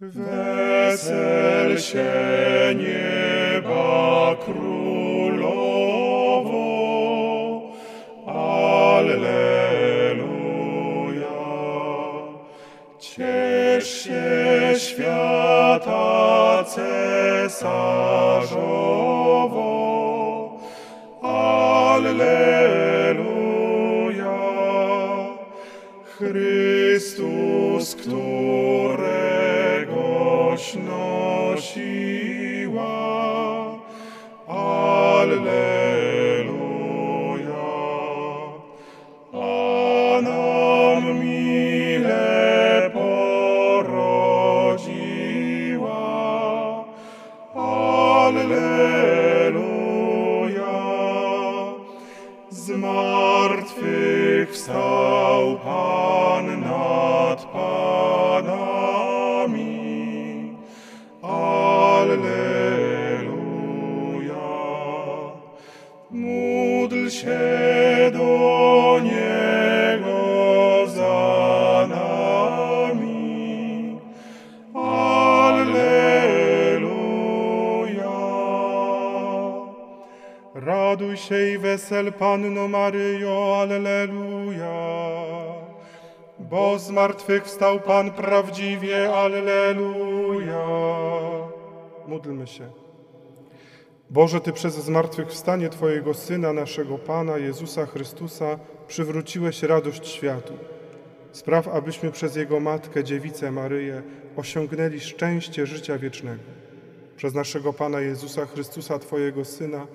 Wesel się nieba królowo, Alleluja. Ciesz się świata cesarzowo, Alleluja. Chrystus, któregoś nosiła. Alleluja. A nam mile porodziła. Alleluja. Z martwych wstał Pan Módl się do Niego za nami. Alleluja. Raduj się i wesel Panno Maryjo, Alleluja. Bo z martwych wstał Pan prawdziwie, Alleluja. Módlmy się. Boże, Ty przez zmartwychwstanie Twojego Syna, naszego Pana, Jezusa Chrystusa, przywróciłeś radość światu. Spraw, abyśmy przez Jego Matkę, Dziewicę Maryję, osiągnęli szczęście życia wiecznego. Przez naszego Pana Jezusa Chrystusa, Twojego Syna,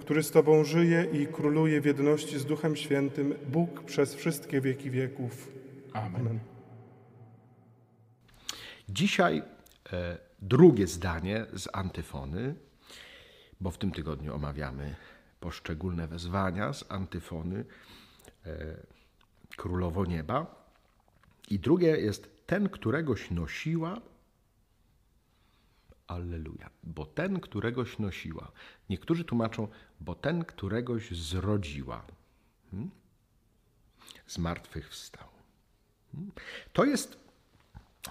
który z Tobą żyje i króluje w jedności z Duchem Świętym, Bóg przez wszystkie wieki wieków. Amen. Dzisiaj e, drugie zdanie z antyfony, bo w tym tygodniu omawiamy poszczególne wezwania z antyfony e, Królowo Nieba. I drugie jest ten, któregoś nosiła. Alleluja. Bo ten, któregoś nosiła. Niektórzy tłumaczą, bo ten, któregoś zrodziła. Hmm? Z martwych wstał. Hmm? To jest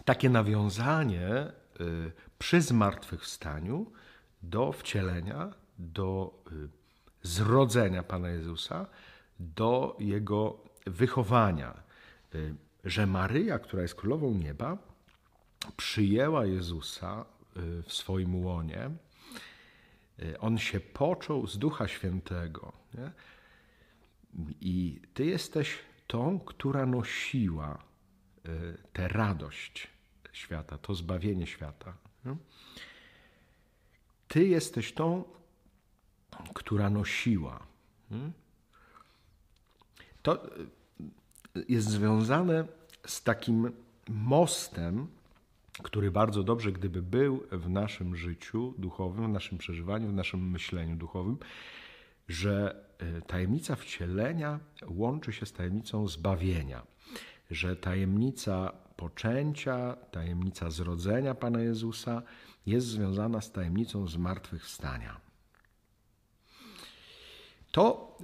takie nawiązanie y, przy zmartwychwstaniu do wcielenia, do y, zrodzenia Pana Jezusa, do Jego wychowania. Y, że Maryja, która jest królową nieba, przyjęła Jezusa w swoim łonie. On się począł z Ducha Świętego. Nie? I Ty jesteś tą, która nosiła tę radość świata, to zbawienie świata. Ty jesteś tą, która nosiła. To jest związane z takim mostem, który bardzo dobrze, gdyby był w naszym życiu duchowym, w naszym przeżywaniu, w naszym myśleniu duchowym, że tajemnica wcielenia łączy się z tajemnicą zbawienia, że tajemnica poczęcia, tajemnica zrodzenia Pana Jezusa jest związana z tajemnicą zmartwychwstania. To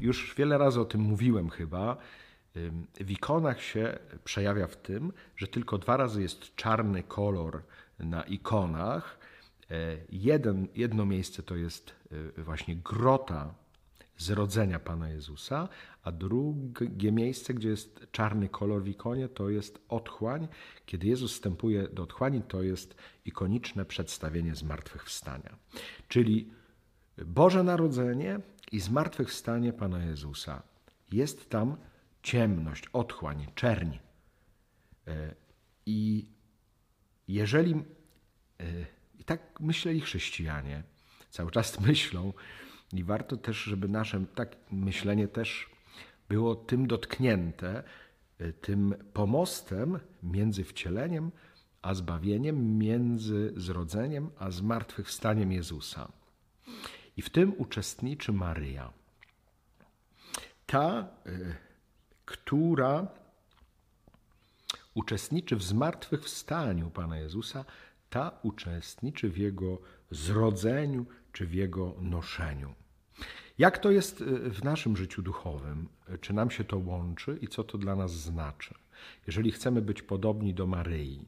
już wiele razy o tym mówiłem chyba. W ikonach się przejawia w tym, że tylko dwa razy jest czarny kolor na ikonach. Jeden, jedno miejsce to jest właśnie grota zrodzenia Pana Jezusa, a drugie miejsce, gdzie jest czarny kolor w ikonie, to jest otchłań. Kiedy Jezus wstępuje do otchłani, to jest ikoniczne przedstawienie zmartwychwstania. Czyli Boże Narodzenie i zmartwychwstanie Pana Jezusa. Jest tam ciemność, otchłań, czerń. I jeżeli, i tak myśleli chrześcijanie, cały czas myślą, i warto też, żeby nasze tak myślenie też było tym dotknięte, tym pomostem między wcieleniem a zbawieniem, między zrodzeniem a zmartwychwstaniem Jezusa. I w tym uczestniczy Maryja. Ta, która uczestniczy w zmartwychwstaniu Pana Jezusa, ta uczestniczy w Jego zrodzeniu czy w Jego noszeniu. Jak to jest w naszym życiu duchowym? Czy nam się to łączy i co to dla nas znaczy? Jeżeli chcemy być podobni do Maryi,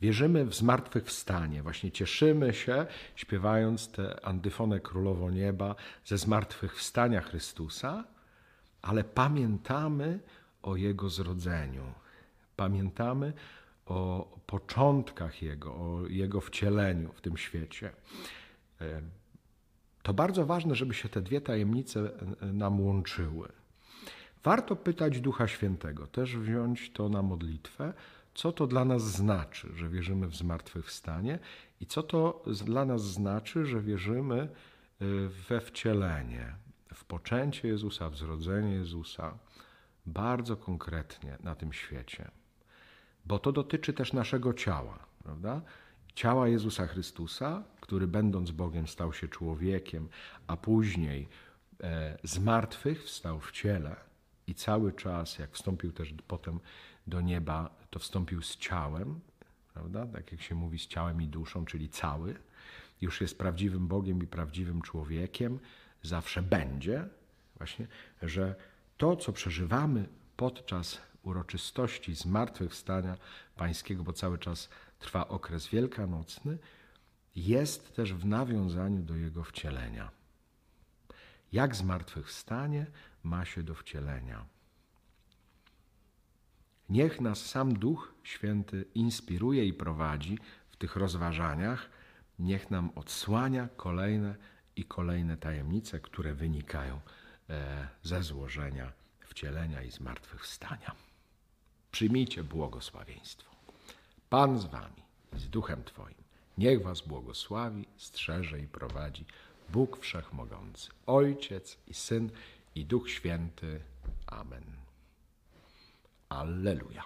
Wierzymy w zmartwychwstanie. Właśnie cieszymy się, śpiewając tę antyfonę Królowo Nieba ze zmartwychwstania Chrystusa, ale pamiętamy o Jego zrodzeniu. Pamiętamy o początkach Jego, o Jego wcieleniu w tym świecie. E, to bardzo ważne, żeby się te dwie tajemnice e, nam łączyły. Warto pytać Ducha Świętego, też wziąć to na modlitwę, co to dla nas znaczy, że wierzymy w zmartwychwstanie i co to dla nas znaczy, że wierzymy e, we wcielenie, w poczęcie Jezusa, w zrodzenie Jezusa, bardzo konkretnie na tym świecie. Bo to dotyczy też naszego ciała, prawda? Ciała Jezusa Chrystusa, który będąc Bogiem stał się człowiekiem, a później e, z martwych wstał w ciele i cały czas, jak wstąpił też potem do nieba, to wstąpił z ciałem, prawda? Tak jak się mówi, z ciałem i duszą, czyli cały. Już jest prawdziwym Bogiem i prawdziwym człowiekiem, zawsze będzie, właśnie, że to, co przeżywamy podczas uroczystości zmartwychwstania Pańskiego, bo cały czas trwa okres wielkanocny, jest też w nawiązaniu do Jego wcielenia. Jak zmartwychwstanie ma się do wcielenia? Niech nas sam Duch Święty inspiruje i prowadzi w tych rozważaniach, niech nam odsłania kolejne i kolejne tajemnice, które wynikają e, ze złożenia wcielenia i zmartwychwstania. Przyjmijcie błogosławieństwo. Pan z wami, z duchem Twoim. Niech was błogosławi, strzeże i prowadzi Bóg Wszechmogący, Ojciec i Syn i Duch Święty. Amen. Alleluja.